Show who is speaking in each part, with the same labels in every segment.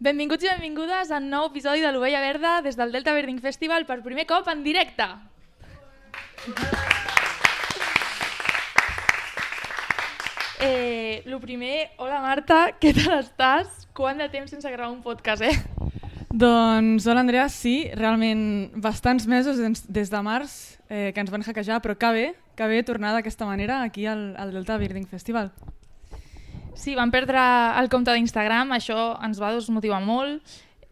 Speaker 1: Benvinguts i benvingudes a un nou episodi de l'Ovella Verda des del Delta Birding Festival per primer cop en directe. Eh, lo primer, hola Marta, què tal estàs? Quant de temps sense gravar un podcast, eh?
Speaker 2: Doncs, hola Andrea, sí, realment bastants mesos des, de març eh, que ens van hackejar, però que bé, que bé tornar d'aquesta manera aquí al, al Delta Birding Festival.
Speaker 1: Sí, vam perdre el compte d'Instagram, això ens va desmotivar molt,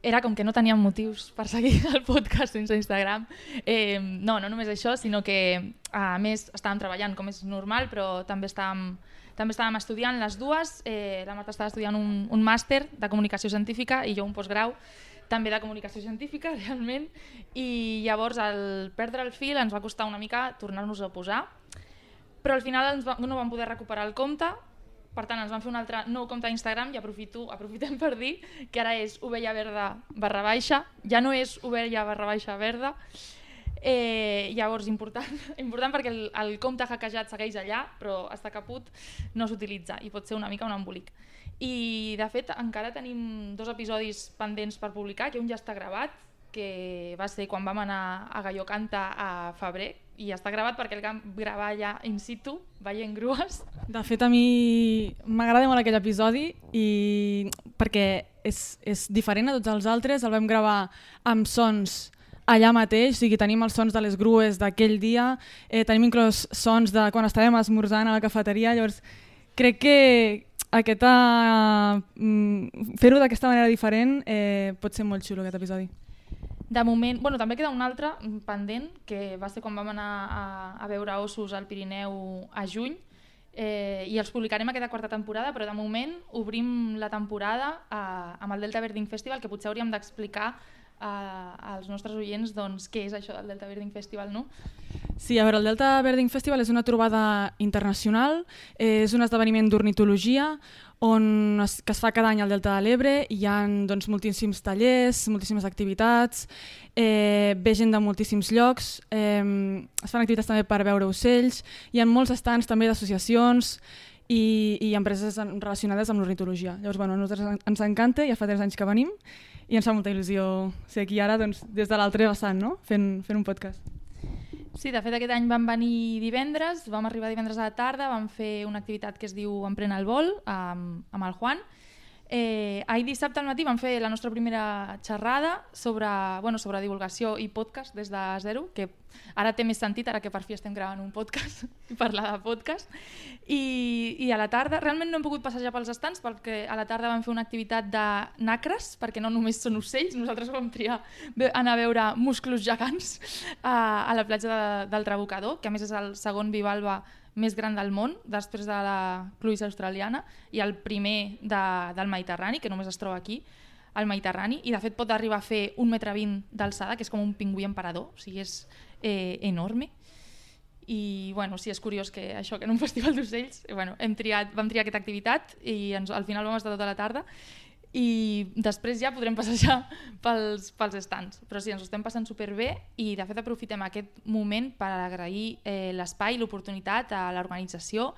Speaker 1: era com que no teníem motius per seguir el podcast sense Instagram. Eh, no, no només això, sinó que a més estàvem treballant com és normal, però també estàvem, també estàvem estudiant les dues. Eh, la Marta estava estudiant un, un màster de comunicació científica i jo un postgrau també de comunicació científica, realment, i llavors al perdre el fil ens va costar una mica tornar-nos a posar, però al final ens va, no vam poder recuperar el compte, per tant ens vam fer un altre nou compte d'Instagram i aprofito, aprofitem per dir que ara és ovella verda barra baixa, ja no és ovella barra baixa verda, Eh, llavors, important, important perquè el, el compte hackejat segueix allà, però està caput, no s'utilitza i pot ser una mica un embolic. I, de fet, encara tenim dos episodis pendents per publicar, que un ja està gravat, que va ser quan vam anar a Galló Canta a febrer, i està gravat perquè el vam gravar allà in situ, veient grues.
Speaker 2: De fet, a mi m'agrada molt aquell episodi i perquè és, és diferent a tots els altres, el vam gravar amb sons allà mateix, o sigui, tenim els sons de les grues d'aquell dia, eh, tenim inclòs sons de quan estàvem esmorzant a la cafeteria, llavors crec que aquesta, mm, fer-ho d'aquesta manera diferent eh, pot ser molt xulo aquest episodi.
Speaker 1: De moment, bueno, també queda un altre pendent, que va ser quan vam anar a, a veure ossos al Pirineu a juny, eh, i els publicarem aquesta quarta temporada, però de moment obrim la temporada eh, amb el Delta Birding Festival, que potser hauríem d'explicar als nostres oients doncs, què és això del Delta Birding Festival, no?
Speaker 2: Sí, a veure, el Delta Birding Festival és una trobada internacional, eh, és un esdeveniment d'ornitologia on es, que es fa cada any al Delta de l'Ebre, hi ha doncs, moltíssims tallers, moltíssimes activitats, eh, ve gent de moltíssims llocs, eh, es fan activitats també per veure ocells, hi ha molts estants també d'associacions, i, i empreses relacionades amb l'ornitologia. Llavors, bueno, a nosaltres ens encanta, ja fa tres anys que venim, i ens fa molta il·lusió ser aquí ara doncs, des de l'altre vessant, no? fent, fent un podcast.
Speaker 1: Sí, de fet aquest any vam venir divendres, vam arribar divendres a la tarda, vam fer una activitat que es diu Emprèn el vol amb, amb el Juan, Eh, ahir dissabte al matí vam fer la nostra primera xerrada sobre, bueno, sobre divulgació i podcast des de zero, que ara té més sentit, ara que per fi estem gravant un podcast i parlar de podcast. I, I a la tarda, realment no hem pogut passejar pels estants perquè a la tarda vam fer una activitat de nacres, perquè no només són ocells, nosaltres vam triar anar a veure musclos gegants a, a la platja de, del Trabucador, que a més és el segon bivalva més gran del món, després de la Cluïs australiana, i el primer de, del Mediterrani, que només es troba aquí, al Mediterrani, i de fet pot arribar a fer un metre vint d'alçada, que és com un pingüí emperador, o sigui, és eh, enorme. I bueno, sí, és curiós que això que en un festival d'ocells bueno, hem triat, vam triar aquesta activitat i ens, al final vam estar tota la tarda i després ja podrem passejar pels, pels estants. Però sí, ens ho estem passant superbé i de fet aprofitem aquest moment per agrair eh, l'espai i l'oportunitat a l'organització.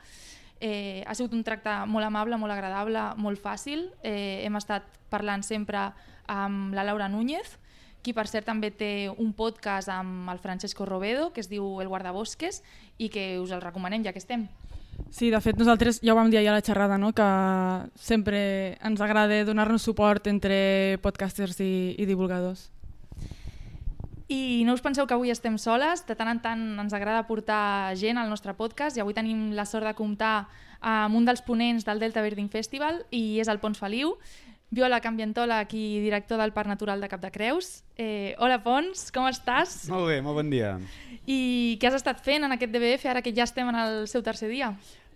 Speaker 1: Eh, ha sigut un tracte molt amable, molt agradable, molt fàcil. Eh, hem estat parlant sempre amb la Laura Núñez, qui per cert també té un podcast amb el Francesco Robedo que es diu El guardabosques i que us el recomanem ja que estem.
Speaker 2: Sí, de fet nosaltres ja ho vam dir ahir a la xerrada, no? que sempre ens agrada donar-nos suport entre podcasters i, i divulgadors.
Speaker 1: I no us penseu que avui estem soles, de tant en tant ens agrada portar gent al nostre podcast i avui tenim la sort de comptar amb un dels ponents del Delta Birding Festival i és el Pons Feliu, biòleg ambientòleg i director del Parc Natural de Cap de Creus. Eh, hola Pons, com estàs?
Speaker 3: Molt bé, molt bon dia.
Speaker 1: I què has estat fent en aquest DBF ara que ja estem en el seu tercer dia?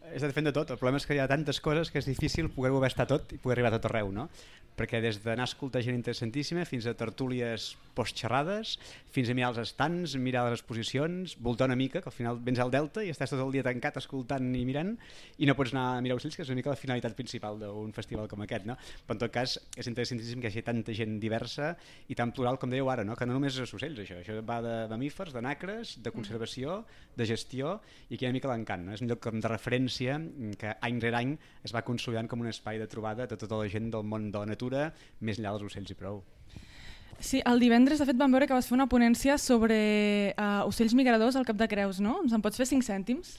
Speaker 3: He estat fent de tot, el problema és que hi ha tantes coses que és difícil poder-ho haver estat tot i poder arribar a tot arreu, no? Perquè des d'anar a escoltar gent interessantíssima fins a tertúlies postxerrades, fins a mirar els estants, mirar les exposicions, voltar una mica, que al final vens al Delta i estàs tot el dia tancat escoltant i mirant i no pots anar a mirar ocells, que és una mica la finalitat principal d'un festival com aquest, no? Però en tot cas és interessantíssim que hi hagi tanta gent diversa i tan plural com dèieu ara, no? Que no només és ocells això, això va de mamífers, de nacres, de conservació, de gestió i que una mica l'encant, no? És un lloc de referència que any rere any es va consolidant com un espai de trobada de tota la gent del món de la natura més enllà dels ocells i prou.
Speaker 2: Sí, el divendres, de fet, vam veure que vas fer una ponència sobre uh, ocells migradors al Cap de Creus, no? Ens en pots fer 5 cèntims?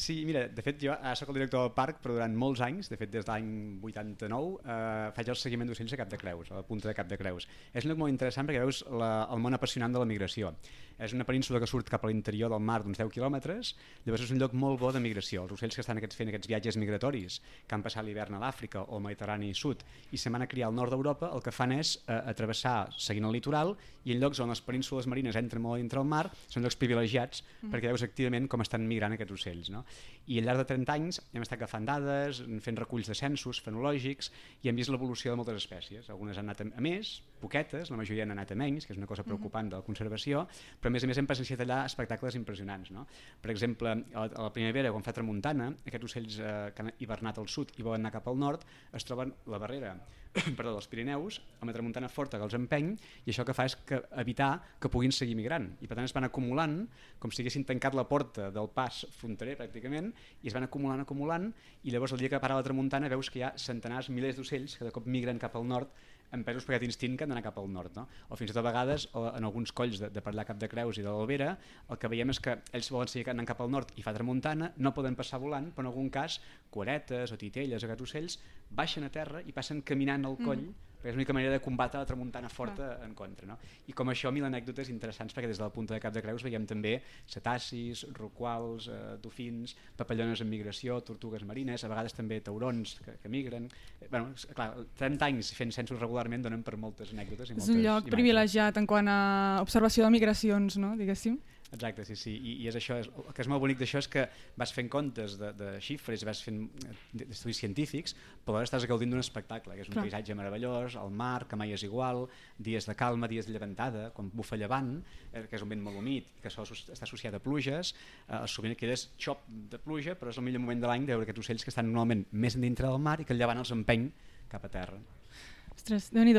Speaker 3: Sí, mira, de fet jo ara soc el director del parc, però durant molts anys, de fet des de l'any 89, eh, faig el seguiment d'ocells a Cap de Creus, a la punta de Cap de Creus. És un lloc molt interessant perquè veus la, el món apassionant de la migració. És una península que surt cap a l'interior del mar d'uns 10 quilòmetres, llavors és un lloc molt bo de migració. Els ocells que estan aquests, fent aquests viatges migratoris, que han passat l'hivern a l'Àfrica o al Mediterrani Sud i se van a criar al nord d'Europa, el que fan és eh, atravessar seguint el litoral i en llocs on les penínsules marines entren molt dintre el mar, són llocs privilegiats mm. perquè veus activament com estan migrant aquests ocells. No? I al llarg de 30 anys hem estat agafant dades, fent reculls de censos fenològics i hem vist l'evolució de moltes espècies. Algunes han anat a més, poquetes, la majoria han anat a menys, que és una cosa preocupant de la conservació, però a més a més hem presenciat allà espectacles impressionants. No? Per exemple, a la primavera, quan fa tramuntana, aquests ocells eh, que han hivernat al sud i volen anar cap al nord, es troben la barrera perdó, dels Pirineus, amb la tramuntana forta que els empeny, i això que fa és que evitar que puguin seguir migrant. I per tant es van acumulant, com si haguessin tancat la porta del pas fronterer pràcticament, i es van acumulant, acumulant, i llavors el dia que para la tramuntana veus que hi ha centenars, milers d'ocells que de cop migren cap al nord empesos per aquest instint que han d'anar cap al nord. No? O fins i tot a vegades, o en alguns colls de, de allà cap de Creus i de l'Albera, el que veiem és que ells volen seguir anant cap al nord i fa tramuntana, no poden passar volant, però en algun cas, cuaretes o titelles o gats ocells baixen a terra i passen caminant al coll mm perquè és l'única manera de combatre la tramuntana forta ah. en contra. No? I com això, mil anècdotes interessants, perquè des de la punta de Cap de Creus veiem també cetacis, roquals, eh, dofins, papallones en migració, tortugues marines, a vegades també taurons que, que migren. Eh, bueno, clar, 30 anys fent censos regularment donen per moltes anècdotes. I
Speaker 2: és
Speaker 3: moltes
Speaker 2: un lloc
Speaker 3: imatges.
Speaker 2: privilegiat en quant a observació de migracions, no? diguéssim.
Speaker 3: Exacte, sí, sí. I, i és això, és, el que és molt bonic d'això és que vas fent comptes de, de xifres, vas fent eh, estudis científics, però ara estàs gaudint d'un espectacle, que és un Clar. paisatge meravellós, el mar, que mai és igual, dies de calma, dies de llevantada, quan bufa llevant, eh, que és un vent molt humit, que això està associat a pluges, eh, sovint quedes xop de pluja, però és el millor moment de l'any de veure aquests ocells que estan normalment més dintre del mar i que el llevant els empeny cap a terra.
Speaker 2: Ostres, déu nhi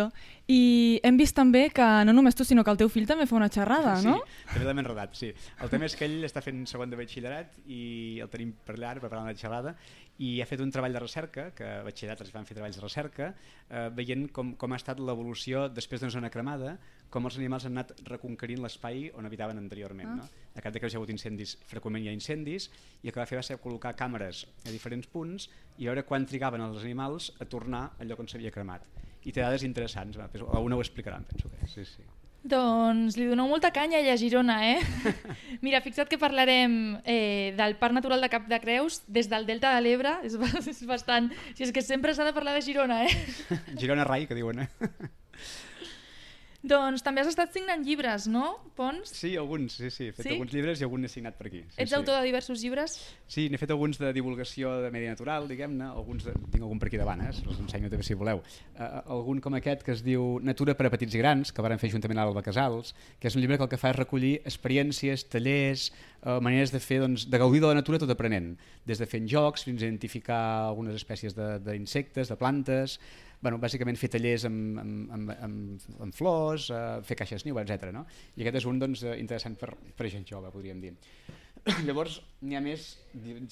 Speaker 2: I hem vist també que no només tu, sinó que el teu fill també fa una xerrada,
Speaker 3: sí,
Speaker 2: no?
Speaker 3: Sí, també l'hem enredat, sí. El tema és que ell està fent segon de batxillerat i el tenim per allà preparant la xerrada i ha fet un treball de recerca, que a batxillerat els van fer treballs de recerca, eh, veient com, com ha estat l'evolució després d'una zona cremada, com els animals han anat reconquerint l'espai on habitaven anteriorment. Ah. No? A Cap de Creus hi ha hagut incendis, freqüentment hi ha incendis, i el que va fer va ser col·locar càmeres a diferents punts i veure quan trigaven els animals a tornar al lloc on s'havia cremat i té dades interessants, alguna ho explicaran, penso que sí, sí.
Speaker 1: Doncs li doneu molta canya a Girona, eh? Mira, fixa't que parlarem eh, del Parc Natural de Cap de Creus des del Delta de l'Ebre, és, és bastant... Si és que sempre s'ha de parlar de Girona, eh?
Speaker 3: Girona Rai, que diuen, eh?
Speaker 1: Doncs també has estat signant llibres, no, Pons?
Speaker 3: Sí, alguns, sí, sí. He fet sí? alguns llibres i algun n'he signat per aquí. Sí,
Speaker 1: Ets
Speaker 3: sí.
Speaker 1: autor de diversos llibres?
Speaker 3: Sí, n'he fet alguns de divulgació de medi natural, diguem-ne, alguns de... tinc algun per aquí davant, eh? us ensenyo també si voleu. Uh, algun com aquest que es diu Natura per a petits i grans, que varen fer juntament a l'Alba Casals, que és un llibre que el que fa és recollir experiències, tallers, uh, maneres de fer, doncs, de gaudir de la natura tot aprenent, des de fent jocs fins a identificar algunes espècies d'insectes, de, de plantes, bueno, bàsicament fer tallers amb, amb, amb, amb, amb flors, eh, fer caixes niu, etc. No? I aquest és un doncs, interessant per, per gent jove, podríem dir. Llavors, n'hi ha més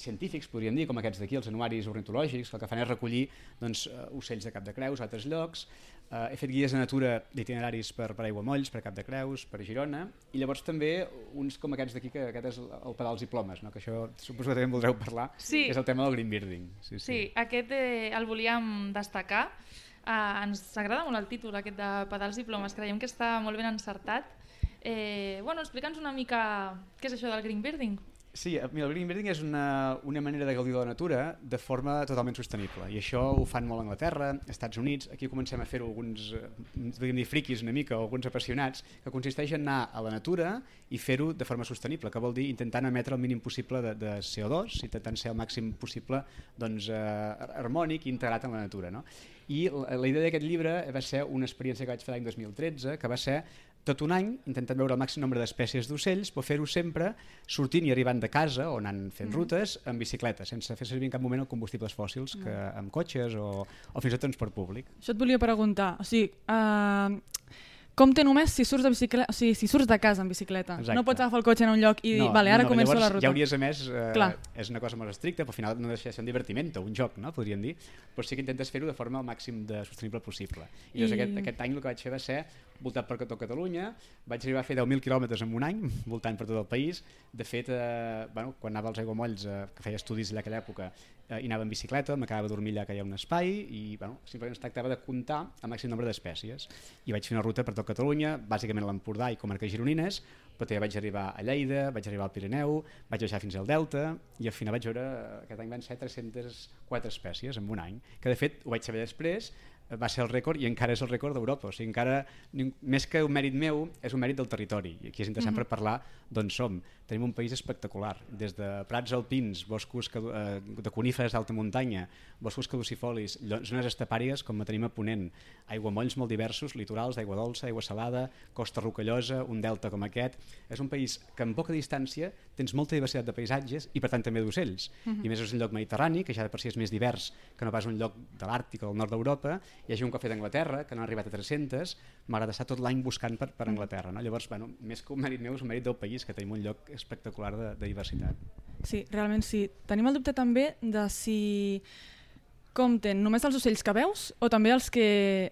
Speaker 3: científics, podríem dir, com aquests d'aquí, els anuaris ornitològics, que el que fan és recollir doncs, eh, ocells de cap de creus a altres llocs. Uh, he fet guies de natura d'itineraris per, per Aiguamolls, per Cap de Creus, per Girona, i llavors també uns com aquests d'aquí, que aquest és el pedals i plomes, no? que això suposo que també en voldreu parlar,
Speaker 1: sí.
Speaker 3: que és el tema del green bearding.
Speaker 1: Sí, sí. sí aquest eh, el volíem destacar. Uh, ens agrada molt el títol aquest de pedals i plomes, creiem que està molt ben encertat Eh, bueno, explica'ns una mica què és això del green bearding.
Speaker 3: Sí, eh, mira, el green bearding és una, una manera de gaudir de la natura de forma totalment sostenible i això ho fan molt a Anglaterra, als Estats Units, aquí comencem a fer-ho alguns, eh, dir friquis una mica, alguns apassionats, que consisteix en anar a la natura i fer-ho de forma sostenible, que vol dir intentant emetre el mínim possible de, de CO2, intentant ser el màxim possible doncs, eh, harmònic i integrat en la natura. No? I la, la idea d'aquest llibre va ser una experiència que vaig fer l'any 2013, que va ser tot un any intentant veure el màxim nombre d'espècies d'ocells, però fer-ho sempre sortint i arribant de casa o anant fent mm. rutes en bicicleta, sense fer servir en cap moment els combustibles fòssils, que amb cotxes o, o fins i tot transport públic.
Speaker 2: Això et volia preguntar. O sigui, uh, compte només si surts de, bicicleta, o sigui, si surts de casa en bicicleta.
Speaker 3: Exacte.
Speaker 2: No pots agafar el cotxe en un lloc i dir, vale, ara
Speaker 3: no,
Speaker 2: començo
Speaker 3: llavors,
Speaker 2: la ruta.
Speaker 3: Ja hauries, a més, eh,
Speaker 2: Clar.
Speaker 3: és una cosa molt estricta, però al final no deixa de ser un divertiment o un joc, no? podríem dir, però sí que intentes fer-ho de forma al màxim de sostenible possible. I, doncs
Speaker 2: I-
Speaker 3: aquest, aquest any el que vaig fer va ser voltar per tot Catalunya, vaig arribar a fer 10.000 quilòmetres en un any, voltant per tot el país. De fet, eh, bueno, quan anava als aiguamolls, eh, que feia estudis allà aquella època, eh, hi anava en bicicleta, m'acabava de dormir allà que hi ha un espai i bueno, simplement es tractava de comptar el màxim nombre d'espècies. I vaig fer una ruta per tot Catalunya, bàsicament l'Empordà i comarques gironines, però també vaig arribar a Lleida, vaig arribar al Pirineu, vaig baixar fins al Delta i al final vaig veure, eh, aquest any van ser 304 espècies en un any, que de fet ho vaig saber després, va ser el rècord i encara és el rècord d'Europa, o sigui, encara, més que un mèrit meu, és un mèrit del territori, i aquí és interessant per parlar d'on som. Tenim un país espectacular, des de prats alpins, boscos eh, de coníferes d'alta muntanya, boscos caducifolis, zones estepàries com la tenim a Ponent, aiguamolls molt diversos, litorals d'aigua dolça, aigua salada, costa rocallosa, un delta com aquest. És un país que en poca distància tens molta diversitat de paisatges i per tant també d'ocells. I a més és un lloc mediterrani, que ja de per si és més divers que no pas un lloc de l'Àrtic o del nord d'Europa. Hi ha gent que ho ha fet a Anglaterra, que n'han arribat a 300, malgrat estar tot l'any buscant per, per Anglaterra. No? Llavors, bueno, més que un mèrit meu, és un mèrit del país, que tenim un lloc espectacular de, de diversitat.
Speaker 2: Sí, realment sí. Tenim el dubte també de si compten només els ocells que veus o també els que,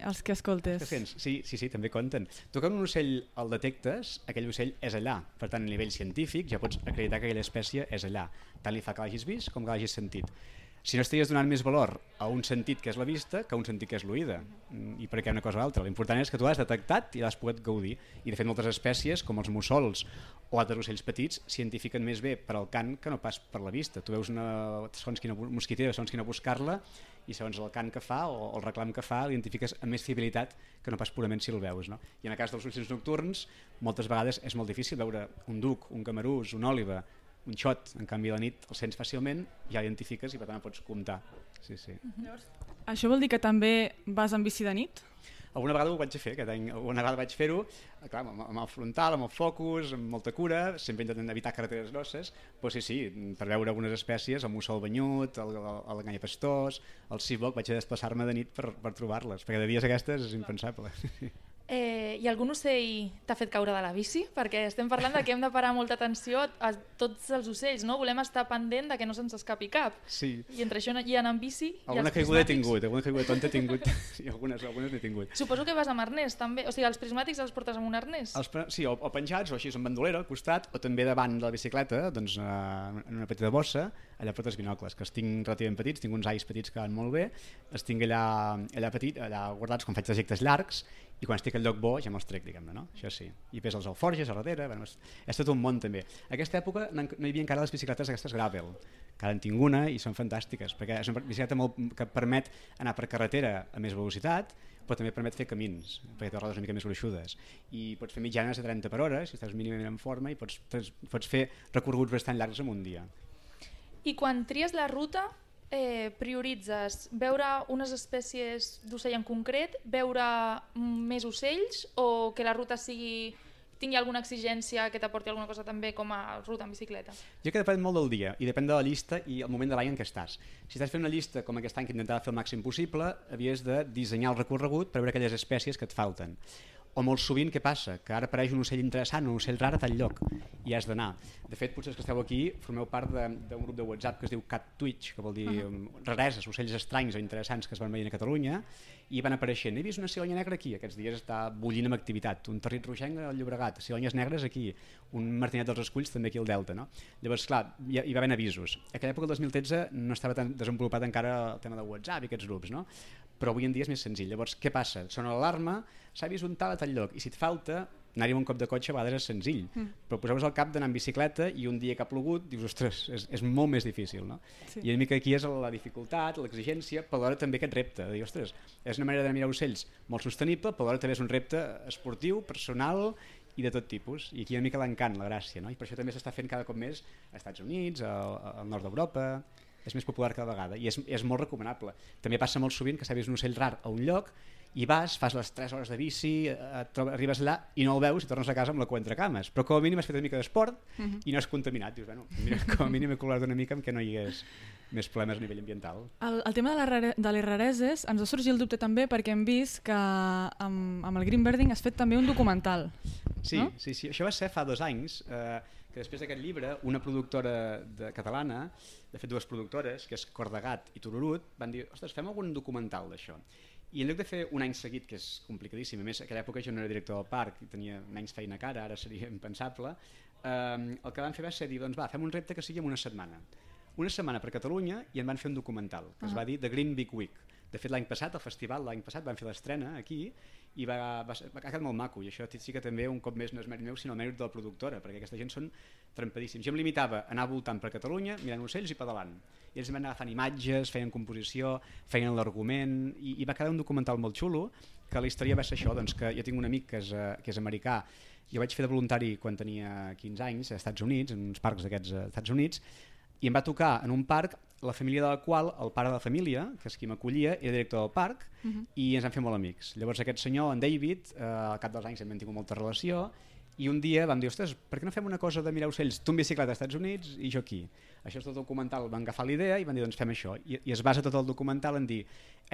Speaker 2: els que escoltes.
Speaker 3: Que sents? Sí, sí, sí, també compten. Tu quan un ocell el detectes, aquell ocell és allà. Per tant, a nivell científic ja pots acreditar que aquella espècie és allà. Tant li fa que l'hagis vist com que l'hagis sentit. Si no estaries donant més valor a un sentit que és la vista que a un sentit que és l'oïda. Mm, I per què una cosa o altra? L'important és que tu l'has detectat i l'has pogut gaudir. I de fet moltes espècies, com els mussols o altres ocells petits, s'identifiquen més bé per al cant que no pas per la vista. Tu veus una, segons quina mosquitera, segons quina buscar-la, i segons el cant que fa o el reclam que fa l'identifiques amb més fiabilitat que no pas purament si el veus. No? I en el cas dels ocells nocturns, moltes vegades és molt difícil veure un duc, un camarús, un òliba, un xot, en canvi la nit el sents fàcilment, ja l'identifiques i per tant el pots comptar. Sí, sí.
Speaker 2: Això vol dir que també vas en bici de nit?
Speaker 3: Alguna vegada ho vaig fer, aquest any, alguna vegada vaig fer-ho, clar, amb, amb el frontal, amb el focus, amb molta cura, sempre intentant evitar carreteres grosses, però sí, sí, per veure algunes espècies, el mussol banyut, el, el, el ganyapastós, el ciboc, vaig a desplaçar-me de nit per, per trobar-les, perquè de dies aquestes és impensable.
Speaker 1: Eh, I algun ocell t'ha fet caure de la bici? Perquè estem parlant de que hem de parar molta atenció a tots els ocells, no? Volem estar pendent de que no se'ns escapi cap.
Speaker 3: Sí,
Speaker 1: I entre això i anar en bici... i
Speaker 3: alguna caiguda he tingut, alguna caiguda tonta he tingut, sí, algunes, algunes n'he tingut.
Speaker 1: Suposo que vas amb arnès, també. O sigui, els prismàtics els portes amb un arnès?
Speaker 3: Els, sí, o, o penjats, o així, amb bandolera al costat, o també davant de la bicicleta, doncs, eh, en una petita bossa, allà portes binocles, que els tinc relativament petits, tinc uns ais petits que van molt bé, els tinc allà, allà petit, allà guardats quan faig trajectes llargs, i quan estic al lloc bo ja me'ls trec, diguem-ne, no? Això sí. I pes els alforges a darrere, bueno, és, és tot un món també. A aquesta època no, hi havia encara les bicicletes aquestes gravel, que ara en tinc una i són fantàstiques, perquè és una bicicleta molt, que permet anar per carretera a més velocitat, però també permet fer camins, perquè té rodes una mica més gruixudes. I pots fer mitjanes de 30 per hora, si estàs mínimament en forma, i pots, pots fer recorreguts bastant llargs en un dia.
Speaker 1: I quan tries la ruta, eh, prioritzes veure unes espècies d'ocell en concret, veure mm, més ocells o que la ruta sigui tingui alguna exigència que t'aporti alguna cosa també com a ruta en bicicleta?
Speaker 3: Jo que depèn molt del dia i depèn de la llista i el moment de l'any en què estàs. Si estàs fent una llista com aquest any que intentava fer el màxim possible, havies de dissenyar el recorregut per veure aquelles espècies que et falten. O molt sovint què passa? Que ara apareix un ocell interessant, un ocell rar a tal lloc i has d'anar. De fet, potser que esteu aquí formeu part de- d'un grup de WhatsApp que es diu Cat Twitch, que vol dir uh -huh. rareses, ocells estranys o interessants que es van veient a Catalunya i van apareixent. He vist una cigonya negra aquí, aquests dies està bullint amb activitat, un territ rogenc al Llobregat, cigonyes negres aquí, un martinet dels esculls també aquí al Delta. No? Llavors, clar, hi, hi va haver avisos. A aquella època, el 2013, no estava tan desenvolupat encara el tema de WhatsApp i aquests grups, no? però avui en dia és més senzill. Llavors, què passa? Sona l'alarma, s'ha vist un tal a tal lloc, i si et falta, anar-hi un cop de cotxe a vegades és senzill, mm. però poseu-vos al cap d'anar en bicicleta i un dia que ha plogut dius, ostres, és, és molt més difícil, no?
Speaker 2: Sí.
Speaker 3: I una mica aquí és la dificultat, l'exigència, però alhora també aquest repte, de dir, ostres, és una manera de mirar ocells molt sostenible, però alhora també és un repte esportiu, personal i de tot tipus, i aquí una mica l'encant, la gràcia, no? I per això també s'està fent cada cop més als Estats Units, al, al nord d'Europa, és més popular cada vegada i és, és molt recomanable. També passa molt sovint que s'ha vist un ocell rar a un lloc i vas, fas les 3 hores de bici, eh, trobes, arribes allà i no el veus i tornes a casa amb la cua entre cames. Però com a mínim has fet una mica d'esport uh -huh. i no has contaminat. Dius, bueno, mira, com a mínim he col·laborat una mica amb que no hi hagués més problemes a nivell ambiental.
Speaker 2: El, el tema de, la rare, de les rareses ens va sorgir el dubte també perquè hem vist que amb, amb el Green Birding has fet també un documental.
Speaker 3: Sí,
Speaker 2: no?
Speaker 3: sí, sí. això va ser fa dos anys, eh, que després d'aquest llibre, una productora de catalana, de fet dues productores, que és Cordegat i Tururut, van dir, ostres, fem algun documental d'això. I en lloc de fer un any seguit, que és complicadíssim, a més, aquella època jo no era director del parc i tenia menys feina que ara, ara seria impensable, eh, el que van fer va ser dir, doncs va, fem un repte que sigui en una setmana. Una setmana per Catalunya i en van fer un documental, que uh -huh. es va dir The Green Big Week. De fet, l'any passat, al festival, l'any passat, van fer l'estrena aquí i va, va, va, ha quedat molt maco i això sí que també un cop més no és mèrit meu sinó mèrit de la productora perquè aquesta gent són trampadíssims. Jo em limitava a anar voltant per Catalunya mirant ocells i pedalant. I ells van agafant imatges, feien composició feien l'argument i, i va quedar un documental molt xulo que la història va ser això doncs que jo tinc un amic que és, eh, que és americà. Jo vaig fer de voluntari quan tenia 15 anys als Estats Units, en uns parcs d'aquests als Estats Units i em va tocar en un parc la família de la qual el pare de la família, que és qui m'acollia, era director del parc uh mhm. -huh. i ens vam fer molt amics. Llavors aquest senyor, en David, eh, al cap dels anys hem tingut molta relació i un dia vam dir, ostres, per què no fem una cosa de mirar ocells, tu en bicicleta als Estats Units i jo aquí? Això és tot documental, van agafar la idea i van dir, doncs fem això. I, I es basa tot el documental en dir,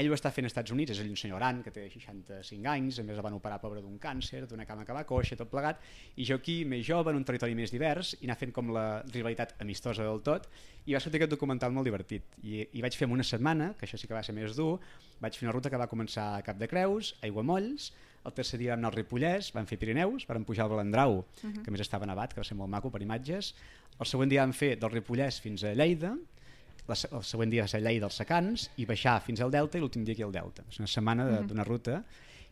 Speaker 3: ell ho està fent als Estats Units, és ell un senyor gran que té 65 anys, a més el van operar pobre d'un càncer, d'una cama que va coixa, tot plegat, i jo aquí, més jove, en un territori més divers, i anar fent com la rivalitat amistosa del tot, i va sortir aquest documental molt divertit. I, i vaig fer una setmana, que això sí que va ser més dur, vaig fer una ruta que va començar a Cap de Creus, Aiguamolls, el tercer dia vam anar al Ripollès, vam fer Pirineus, vam pujar al Balandrau, uh -huh. que més estava nevat, que va ser molt maco per imatges. El següent dia vam fer del Ripollès fins a Lleida, el següent dia va ser Lleida als Secans, i baixar fins al Delta i l'últim dia aquí al Delta. És una setmana d'una uh -huh. ruta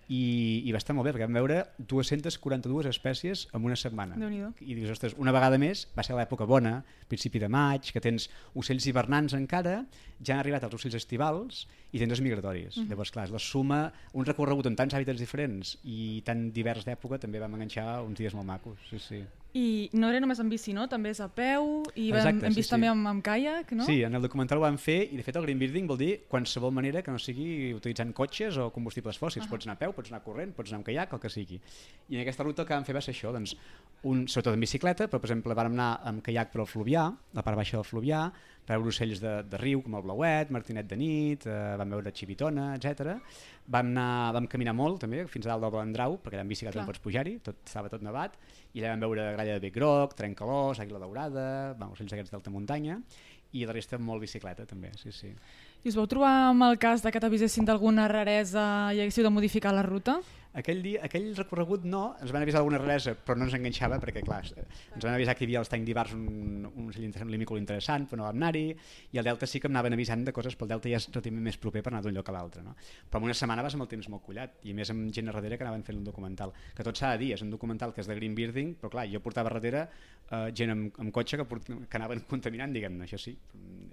Speaker 3: i, i va estar molt bé perquè vam veure 242 espècies en una setmana. I dius, ostres, una vegada més va ser l'època bona, principi de maig que tens ocells hivernants encara ja han arribat els ocells estivals i tens els migratoris, mm. llavors clar, la suma un recorregut amb tants hàbitats diferents i tan divers d'època també vam enganxar uns dies molt macos, sí, sí
Speaker 2: i no era només en bici, no? També és a peu i Exacte, hem, hem vist sí, també sí. amb, amb caiac, no?
Speaker 3: Sí, en el documental ho vam fer i de fet el green building vol dir qualsevol manera que no sigui utilitzant cotxes o combustibles fòssils. Uh -huh. Pots anar a peu, pots anar corrent, pots anar amb caiac, el que sigui. I en aquesta ruta el que vam fer va ser això, doncs, un, sobretot en bicicleta, però per exemple vam anar amb caiac per al Fluvià, la part baixa del Fluvià, veure ocells de, de riu com el blauet, martinet de nit, eh, vam veure xivitona, etc. Vam, anar, vam caminar molt també, fins a dalt del Balandrau, perquè allà en bicicleta no pots pujar-hi, tot, estava tot nevat, i allà vam veure gralla de bec groc, trencalós, àguila daurada, vam, ocells d'aquests d'alta muntanya, i la resta molt bicicleta també, sí, sí.
Speaker 2: I us vau trobar amb el cas de que t'avisessin d'alguna raresa i haguéssiu de modificar la ruta?
Speaker 3: Aquell, dia, aquell recorregut no, ens van avisar alguna raresa, però no ens enganxava perquè, clar, ens van avisar que hi havia els Tany d'Ibars un, un, un limícol interessant, però no vam anar-hi, i el Delta sí que em anaven avisant de coses, però el Delta ja és relativament més proper per anar d'un lloc a l'altre. No? Però en una setmana vas amb el temps molt collat, i més amb gent a darrere que anaven fent un documental. Que tot s'ha de dir, és un documental que és de green bearding, però clar, jo portava darrere uh, gent amb, amb cotxe que, port, que anaven contaminant, diguem-ne, això sí.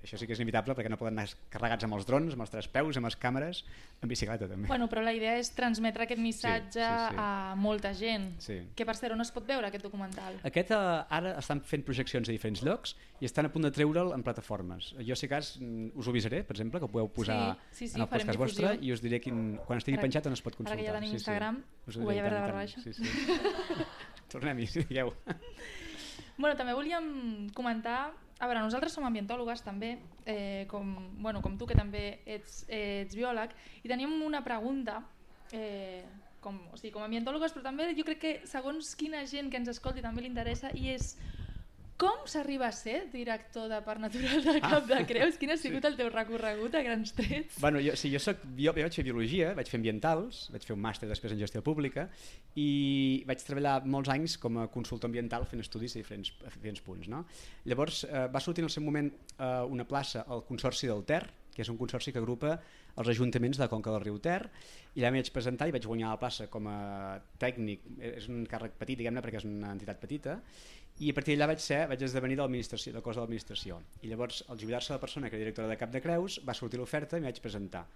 Speaker 3: Això sí que és inevitable perquè no poden anar carregats amb els drons, amb els tres peus, amb les càmeres, en bicicleta també.
Speaker 1: Bueno, però la idea és transmetre aquest missatge sí, sí, sí. a molta gent. Sí. Que per cert, on es pot veure aquest documental?
Speaker 3: Aquest uh, ara estan fent projeccions a diferents llocs i estan a punt de treure'l en plataformes. Jo, si cas, mm, us ho avisaré, per exemple, que ho podeu posar sí, sí, sí, en el podcast vostre i us diré quin, quan estigui ara, penjat on es pot consultar.
Speaker 1: Ara que ja tenim sí, Instagram, sí. ho veia veure de barra baixa. Sí,
Speaker 3: sí. Tornem-hi, si digueu.
Speaker 1: Bueno, també volíem comentar a veure, nosaltres som ambientòlogues també, eh, com, bueno, com tu que també ets, ets biòleg, i tenim una pregunta eh, com, o sigui, com a ambientòlogues, però també jo crec que segons quina gent que ens escolti també li interessa i és com s'arriba a ser director de Parc Natural de Cap de Creus? Quin ha sigut sí. el teu recorregut a grans trets?
Speaker 3: Bueno, jo, sí, jo, soc, jo, jo vaig fer biologia, vaig fer ambientals, vaig fer un màster després en gestió pública i vaig treballar molts anys com a consultor ambiental fent estudis a diferents, a diferents punts. No? Llavors eh, va sortir en el seu moment eh, una plaça al Consorci del Ter, que és un consorci que agrupa els ajuntaments de Conca del Riu Ter i allà m'hi vaig presentar i vaig guanyar la plaça com a tècnic, és un càrrec petit diguem-ne perquè és una entitat petita i a partir d'allà vaig, ser, vaig esdevenir de l'administració, de cos de l'administració i llavors al jubilar-se la persona que era directora de Cap de Creus va sortir l'oferta i m'hi vaig presentar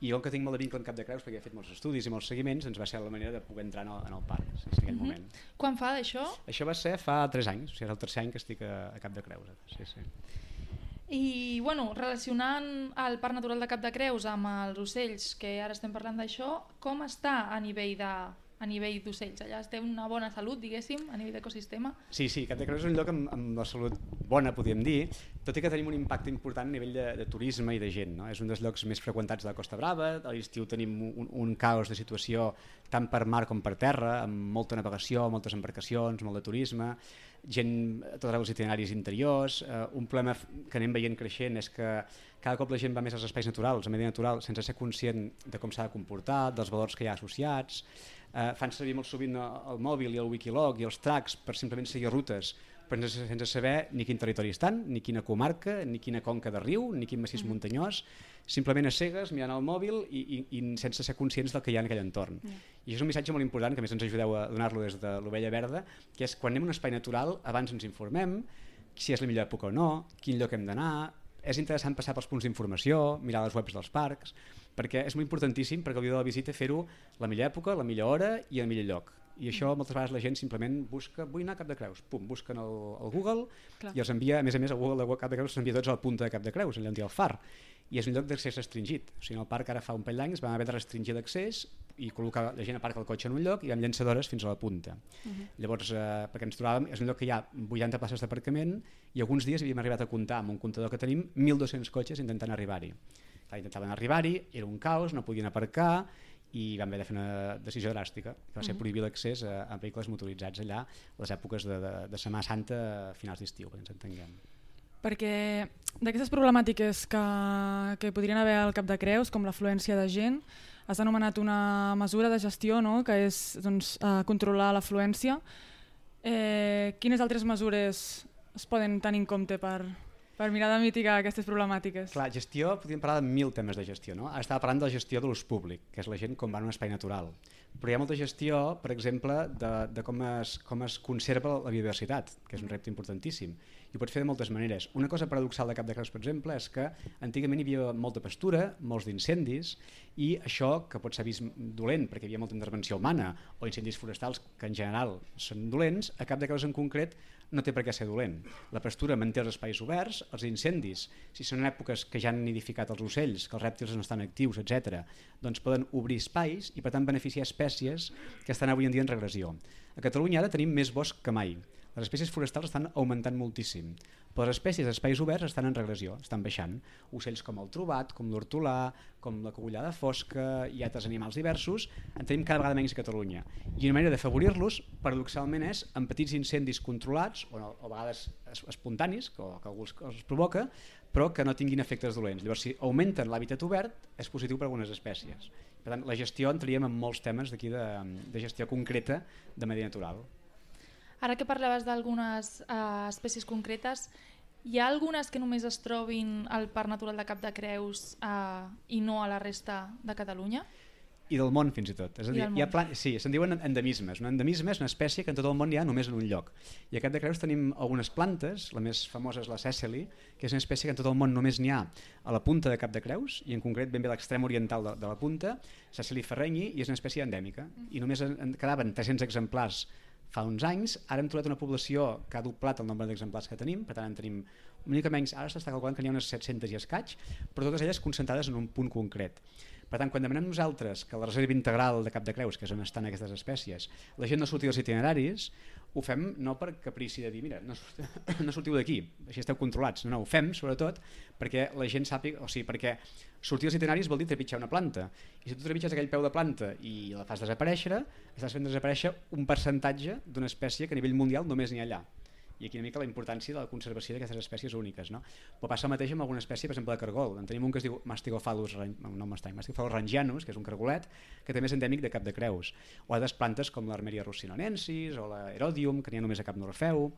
Speaker 3: i com que tinc molt de vincle amb Cap de Creus perquè he fet molts estudis i molts seguiments ens va ser la manera de poder entrar en el, en el parc en aquell mm -hmm. moment.
Speaker 1: Quan fa d'això?
Speaker 3: Això va ser fa 3 anys, o sigui, és el tercer any que estic a, a Cap de Creus. Sí, sí.
Speaker 1: I, bueno, relacionant el Parc Natural de Cap de Creus amb els ocells, que ara estem parlant d'això, com està a nivell de a nivell d'ocells. Allà té una bona salut, diguéssim, a nivell d'ecosistema.
Speaker 3: Sí, sí, Cap de Creus és un lloc amb, amb la salut bona, podríem dir, tot i que tenim un impacte important a nivell de, de turisme i de gent. No? És un dels llocs més freqüentats de la Costa Brava, a l'estiu tenim un, un caos de situació tant per mar com per terra, amb molta navegació, moltes embarcacions, molt de turisme, gent a tots els itineraris interiors. Uh, un problema que anem veient creixent és que cada cop la gent va més als espais naturals, a medi natural, sense ser conscient de com s'ha de comportar, dels valors que hi ha associats, eh, fan servir molt sovint el mòbil i el Wikilog i els tracks per simplement seguir rutes però sense, saber ni quin territori estan, ni quina comarca, ni quina conca de riu, ni quin massís mm. muntanyós, simplement a cegues, mirant el mòbil i, i, i sense ser conscients del que hi ha en aquell entorn. Mm. I és un missatge molt important, que més ens ajudeu a donar-lo des de l'Ovella Verda, que és quan anem a un espai natural, abans ens informem si és la millor època o no, quin lloc hem d'anar, és interessant passar pels punts d'informació, mirar les webs dels parcs, perquè és molt importantíssim perquè el dia de la visita fer-ho la millor època, la millor hora i el millor lloc. I això moltes vegades la gent simplement busca, vull anar a Cap de Creus, pum, busquen el, el Google Clar. i els envia, a més a més, el Google de Cap de Creus s'envia tots a la punta de Cap de Creus, allà on hi ha el far. I és un lloc d'accés restringit. O sigui, el parc ara fa un parell d'anys vam haver de restringir l'accés i col·locar la gent aparca el cotxe en un lloc i amb llançadores fins a la punta. Uh -huh. Llavors, eh, perquè ens trobàvem, és un lloc que hi ha 80 places d'aparcament i alguns dies havíem arribat a comptar amb un comptador que tenim 1.200 cotxes intentant arribar-hi. Intentaven arribar-hi, era un caos, no podien aparcar i vam haver de fer una decisió dràstica, que va ser prohibir l'accés a, a vehicles motoritzats allà a les èpoques de, de, de Setmana Santa a finals d'estiu, que ens entenguem.
Speaker 2: Perquè d'aquestes problemàtiques que, que podrien haver al cap de Creus, com l'afluència de gent, has anomenat una mesura de gestió no? que és doncs, eh, controlar l'afluència. Eh, quines altres mesures es poden tenir en compte per, per mirar de mitigar aquestes problemàtiques.
Speaker 3: Clar, gestió, podríem parlar de mil temes de gestió. No? Estava parlant de la gestió de l'ús públic, que és la gent com va en un espai natural. Però hi ha molta gestió, per exemple, de, de com, es, com es conserva la biodiversitat, que és un repte importantíssim. I ho pots fer de moltes maneres. Una cosa paradoxal de Cap de Creus, per exemple, és que antigament hi havia molta pastura, molts d'incendis, i això, que pot ser vist dolent perquè hi havia molta intervenció humana, o incendis forestals, que en general són dolents, a Cap de Creus en concret no té per què ser dolent. La pastura manté els espais oberts, els incendis, si són èpoques que ja han nidificat els ocells, que els rèptils no estan actius, etc., doncs poden obrir espais i per tant beneficiar espècies que estan avui en dia en regressió. A Catalunya ara tenim més bosc que mai. Les espècies forestals estan augmentant moltíssim, però les espècies d'espais oberts estan en regressió, estan baixant. Ocells com el trobat, com l'hortolà, com la cogullada fosca i altres animals diversos, en tenim cada vegada menys a Catalunya. I una manera d'afavorir-los, paradoxalment, és amb petits incendis controlats, o, a vegades espontanis, que, que algú els provoca, però que no tinguin efectes dolents. Llavors, si augmenten l'hàbitat obert, és positiu per a algunes espècies. Per tant, la gestió entraríem en molts temes d'aquí de, de gestió concreta de medi natural.
Speaker 1: Ara que parlaves d'algunes uh, espècies concretes, hi ha algunes que només es trobin al Parc Natural de Cap de Creus uh, i no a la resta de Catalunya?
Speaker 3: I del món fins i tot. És a dir, hi ha plan... Sí, se'n diuen endemismes. Un endemisme és una espècie que en tot el món hi ha només en un lloc. I a Cap de Creus tenim algunes plantes, la més famosa és la Cecily, que és una espècie que en tot el món només n'hi ha a la punta de Cap de Creus, i en concret ben bé a l'extrem oriental de, de la punta, Cecily ferrenyi, i és una espècie endèmica. I només en, en quedaven 300 exemplars fa uns anys, ara hem trobat una població que ha doblat el nombre d'exemplars que tenim, per tant en tenim una mica menys, ara s'està calculant que n'hi ha unes 700 i escaig, però totes elles concentrades en un punt concret. Per tant, quan demanem nosaltres que la reserva integral de Cap de Creus, que és on estan aquestes espècies, la gent no surti dels itineraris, ho fem no per caprici de dir, mira, no, no sortiu d'aquí, així esteu controlats, no, no, ho fem sobretot perquè la gent sàpiga, o sigui, perquè sortir dels itineraris vol dir trepitjar una planta, i si tu trepitges aquell peu de planta i la fas desaparèixer, estàs fent desaparèixer un percentatge d'una espècie que a nivell mundial només n'hi ha allà i aquí una mica la importància de la conservació d'aquestes espècies úniques. No? Però passa el mateix amb alguna espècie, per exemple, de cargol. En tenim un que es diu Mastigophalus, no Mastigophalus rangianus, que és un cargolet, que també és endèmic de Cap de Creus. O altres plantes com l'Armeria russinonensis o l'Herodium, que n'hi ha només a Cap Norfeu.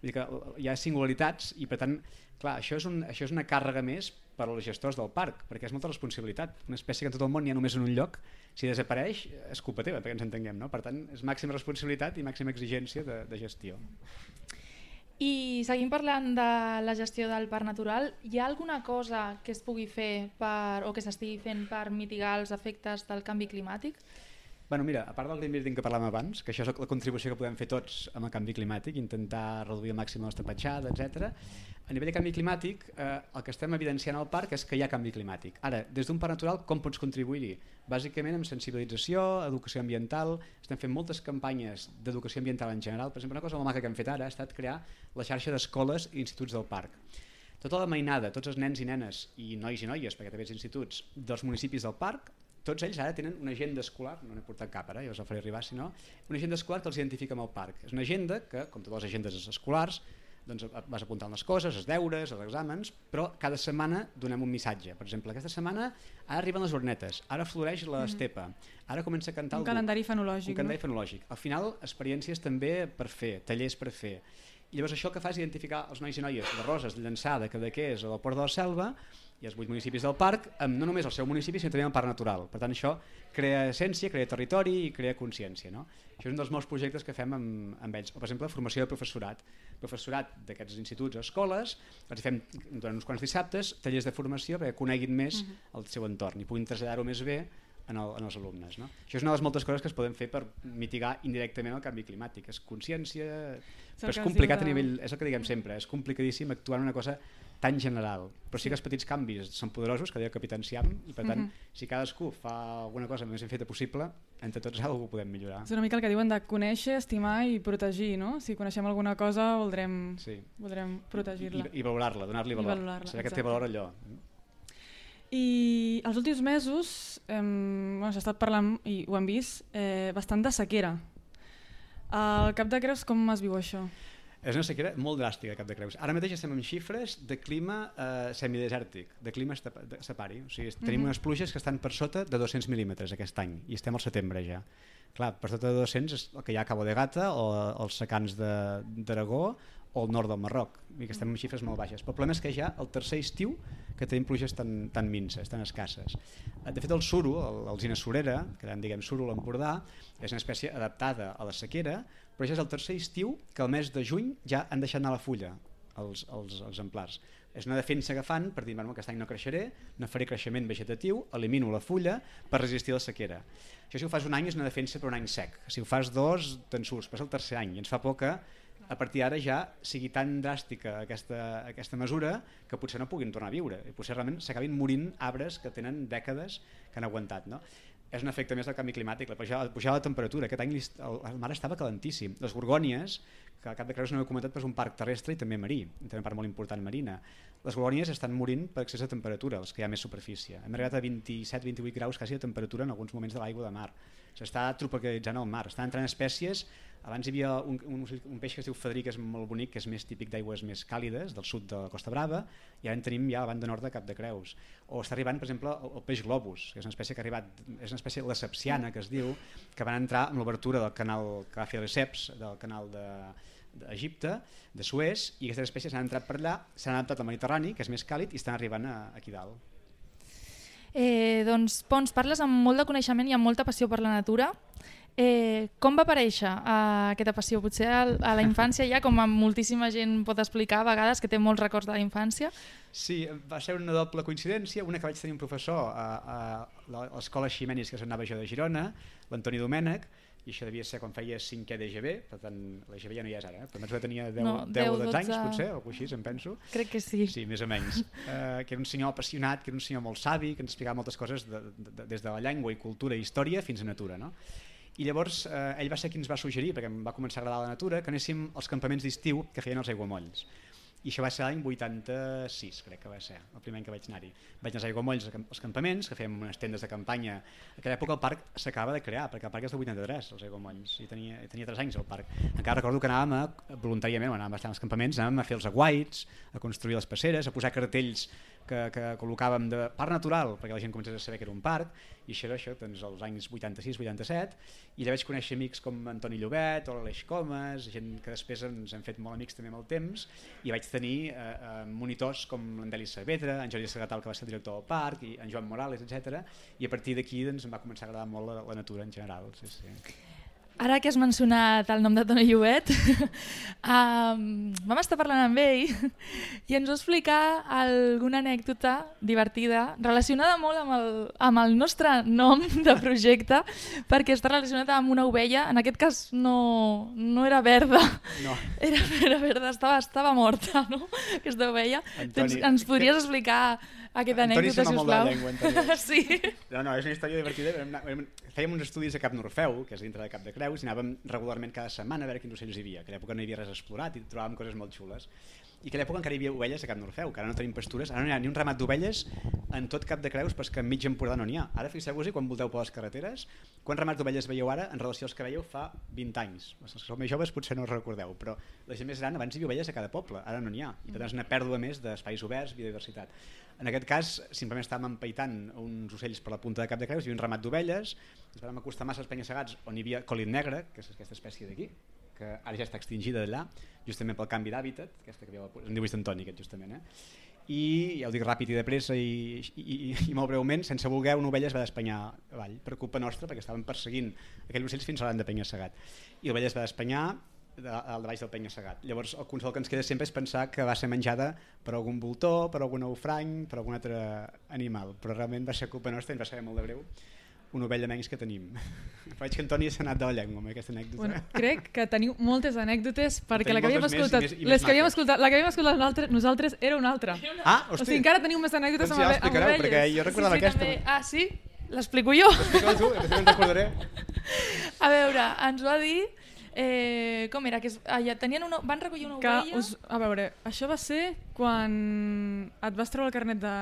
Speaker 3: Vull dir que hi ha singularitats i, per tant, clar, això és, un, això és una càrrega més per als gestors del parc, perquè és molta responsabilitat. Una espècie que en tot el món hi ha només en un lloc, si desapareix, és culpa teva, perquè ens entenguem. No? Per tant, és màxima responsabilitat i màxima exigència de, de gestió.
Speaker 1: I seguim parlant de la gestió del parc natural. Hi ha alguna cosa que es pugui fer per, o que s'estigui fent per mitigar els efectes del canvi climàtic?
Speaker 3: Bueno, mira, a part del green building que parlàvem abans, que això és la contribució que podem fer tots amb el canvi climàtic, intentar reduir al màxim la nostra petjada, etc. A nivell de canvi climàtic, eh, el que estem evidenciant al parc és que hi ha canvi climàtic. Ara, des d'un parc natural, com pots contribuir-hi? Bàsicament amb sensibilització, educació ambiental, estem fent moltes campanyes d'educació ambiental en general. Per exemple, una cosa molt maca que hem fet ara ha estat crear la xarxa d'escoles i instituts del parc. Tota la mainada, tots els nens i nenes, i nois i noies, perquè també els instituts, dels municipis del parc, tots ells ara tenen una agenda escolar, no n'he portat cap ara, ja us la faré arribar si no, una agenda escolar que els identifica amb el parc. És una agenda que, com totes les agendes escolars, doncs vas apuntant les coses, els deures, els exàmens, però cada setmana donem un missatge. Per exemple, aquesta setmana ara arriben les hornetes, ara floreix l'estepa, ara comença a cantar
Speaker 2: Un
Speaker 3: algú.
Speaker 2: calendari fenològic,
Speaker 3: Un calendari
Speaker 2: no?
Speaker 3: fenològic. Al final, experiències també per fer, tallers per fer. I llavors això que fa és identificar els nois i noies de Roses, de Llançà, de Cadaqués o del Port de la Selva i els vuit municipis del parc, amb no només el seu municipi, sinó també el parc natural. Per tant, això crea essència, crea territori i crea consciència. No? Això és un dels molts projectes que fem amb, amb ells. O, per exemple, formació de professorat. Professorat d'aquests instituts o escoles, els fem durant uns quants dissabtes tallers de formació perquè coneguin més el seu entorn i puguin traslladar-ho més bé en, el, en els alumnes. No? Això és una de les moltes coses que es poden fer per mitigar indirectament el canvi climàtic. És consciència,
Speaker 2: el
Speaker 3: però és complicat
Speaker 2: diu
Speaker 3: a
Speaker 2: de-
Speaker 3: nivell, és el que diguem sempre, és complicadíssim actuar en una cosa tan general, però sí que els petits canvis són poderosos, que deia Enciam, i per tant, si cadascú fa alguna cosa més ben feta possible, entre tots ho podem millorar.
Speaker 2: És una mica el que diuen de conèixer, estimar i protegir, no? Si coneixem alguna cosa voldrem,
Speaker 3: Sí.
Speaker 2: voldrem
Speaker 3: I,
Speaker 2: protegir-la.
Speaker 3: i valorar-la, donar-li
Speaker 2: I
Speaker 3: valor,
Speaker 2: valorar-la,
Speaker 3: saber que té valor allò.
Speaker 2: I els últims mesos hem, bueno, s'ha estat parlant, i ho hem vist, eh, bastant de sequera. Al Cap de Creus com es viu això?
Speaker 3: És una sequera molt dràstica, Cap de Creus. Ara mateix estem amb xifres de clima eh, semidesèrtic, de clima separi. O sigui, tenim unes pluges que estan per sota de 200 mil·límetres aquest any, i estem al setembre ja. Clar, per sota de 200 és el que hi ha a Cabo de Gata o els secans de- d'Aragó o el nord del Marroc, i que estem amb xifres molt baixes. Però el problema és que ja el tercer estiu que tenim pluges tan, tan minces, tan escasses. Eh, De fet, el suro, el- l'alzina surera, que en diguem suro l'Empordà, és una espècie adaptada a la sequera, però ja és el tercer estiu que al mes de juny ja han deixat anar la fulla els, els exemplars. És una defensa que fan per dir, bueno, aquest any no creixeré, no faré creixement vegetatiu, elimino la fulla per resistir la sequera. Això si ho fas un any és una defensa per un any sec. Si ho fas dos, te'n surts, és el tercer any. I ens fa por que a partir d'ara ja sigui tan dràstica aquesta, aquesta mesura que potser no puguin tornar a viure i potser realment s'acabin morint arbres que tenen dècades que han aguantat. No? És un efecte més del canvi climàtic, la pujada, la pujada de temperatura. Aquest any el, el mar estava calentíssim. Les Gorgònies, que al cap de Creus no he comentat, però és un parc terrestre i també marí, també una part molt important marina. Les Gorgònies estan morint per excés de temperatura, els que hi ha més superfície. Hem arribat a 27-28 graus quasi de temperatura en alguns moments de l'aigua de mar. S'està tropicalitzant el mar, estan entrant espècies abans hi havia un, un, un peix que es diu fadrí, que és molt bonic, que és més típic d'aigües més càlides, del sud de la Costa Brava, i ara en tenim ja a la banda nord de Cap de Creus. O està arribant, per exemple, el, el peix globus, que és una espècie que ha arribat, és una espècie lesepsiana, que es diu, que van entrar amb l'obertura del canal que va fer Lesseps, del canal de, d'Egipte, de Suez, i aquestes espècies han entrat per allà, s'han adaptat al Mediterrani, que és més càlid, i estan arribant a, aquí dalt.
Speaker 1: Eh, doncs, Pons, parles amb molt de coneixement i amb molta passió per la natura. Eh, com va aparèixer eh, aquesta passió? Potser a, a la infància ja, com a moltíssima gent pot explicar a vegades, que té molts records de la infància.
Speaker 3: Sí, va ser una doble coincidència, una que vaig tenir un professor a, a la- a l'escola Ximenis que s'anava jo de Girona, l'Antoni Domènech, i això devia ser quan feia 5è d'EGB, per tant l'EGB ja no hi és ara, eh? però més tenia 10,
Speaker 1: No,
Speaker 3: 10 o
Speaker 1: 10,
Speaker 3: 12 anys
Speaker 1: 12.
Speaker 3: potser, o alguna així, em penso.
Speaker 1: Crec que sí.
Speaker 3: Sí, més o menys. Uh, que era un senyor apassionat, que era un senyor molt savi, que ens explicava moltes coses de, de, de, des de la llengua i cultura i història fins a natura. No? I llavors eh, ell va ser qui ens va suggerir, perquè em va començar a agradar la natura, que anéssim als campaments d'estiu que feien els aiguamolls. I això va ser l'any 86, crec que va ser, el primer any que vaig anar-hi. Vaig anar als aiguamolls als camp- als campaments, que fèiem unes tendes de campanya. En aquella època el parc s'acaba de crear, perquè el parc és del 83, els aiguamolls, i tenia, tenia 3 anys el parc. Encara recordo que anàvem a, voluntàriament, anàvem a estar als campaments, anàvem a fer els aguaits, a construir les passeres, a posar cartells que, que col·locàvem de parc natural, perquè la gent començés a saber que era un parc, i això era això, doncs, als anys 86-87, i allà vaig conèixer amics com Antoni Llobet o l'Aleix Comas, gent que després ens hem fet molt amics també amb el temps, i vaig tenir eh, eh, monitors com l'Andeli Saavedra, en Jordi Segatal, que va ser director del parc, i en Joan Morales, etc. I a partir d'aquí doncs, em va començar a agradar molt la, la natura en general. Sí, sí.
Speaker 1: Ara que has mencionat el nom de Toni Llobet, um, vam estar parlant amb ell i ens va explicar alguna anècdota divertida relacionada molt amb el, amb el nostre nom de projecte perquè està relacionat amb una ovella, en aquest cas no, no era verda,
Speaker 3: No.
Speaker 1: era, era verda, estava, estava morta, no? aquesta ovella.
Speaker 3: Antoni,
Speaker 1: Tens, ens podries explicar aquesta
Speaker 3: Antoni
Speaker 1: anècdota,
Speaker 3: sona molt de
Speaker 1: sisplau?
Speaker 3: la llengua, Antoni.
Speaker 1: sí.
Speaker 3: No, no, és una història divertida. Fèiem uns estudis a Cap Norfeu, que és dintre de Cap de Creus, i anàvem regularment cada setmana a veure quins ocells hi havia. Que a l'època no hi havia res explorat i trobàvem coses molt xules. I que a l'època encara hi havia ovelles a Cap Norfeu, que ara no tenim pastures, ara no hi ha ni un ramat d'ovelles en tot Cap de Creus, que en mig Empordà no n'hi ha. Ara fixeu-vos-hi quan volteu per les carreteres, quants ramats d'ovelles veieu ara en relació als que veieu fa 20 anys. Els que sou més joves potser no us recordeu, però la gent més gran abans hi havia ovelles a cada poble, ara no n'hi ha. I per tant és una pèrdua més d'espais oberts, biodiversitat. En aquest cas, simplement estàvem empaitant uns ocells per la punta de Cap de Creus, havia un ramat d'ovelles, ens vam acostar massa als penya-segats on hi havia colit negre, que és aquesta espècie d'aquí, que ara ja està extingida d'allà, justament pel canvi d'hàbitat, aquesta que veieu, diu Vist Antoni, aquest justament, eh? i ja ho dic ràpid i de pressa i, i, i, i molt breument, sense voler una ovella es va despenyar avall, per culpa nostra, perquè estaven perseguint aquells ocells fins a l'any de penya-segat. I l'ovella es va despenyar de, al baix del penya-segat. Llavors el consol que ens queda sempre és pensar que va ser menjada per algun voltor, per algun aufrany, per algun altre animal, però realment va ser culpa nostra i ens va saber molt de greu una ovella menys que tenim. Veig que Antoni s'ha anat de la llengua amb aquesta anècdota.
Speaker 2: Bueno, crec que teniu moltes anècdotes perquè la que havíem
Speaker 3: moltes més i
Speaker 2: escoltat,
Speaker 3: més- i més
Speaker 2: les que havíem escoltat, la que havíem escoltat nosaltres, nosaltres era una altra.
Speaker 3: Ah,
Speaker 2: O
Speaker 3: hosti,
Speaker 2: sigui, encara teniu més anècdotes
Speaker 3: doncs
Speaker 2: amb,
Speaker 3: ja
Speaker 2: amb
Speaker 3: l'explicareu,
Speaker 2: ovelles.
Speaker 3: perquè jo recordava
Speaker 1: sí,
Speaker 3: aquesta.
Speaker 1: també. Ah, sí? L'explico jo.
Speaker 3: Explica-ho tu, després me'n recordaré.
Speaker 1: A veure, ens va dir... Eh, com era? Que es, allà tenien una, van recollir una
Speaker 2: Que
Speaker 1: ovella...
Speaker 2: us, a veure, això va ser quan et vas treure el carnet de,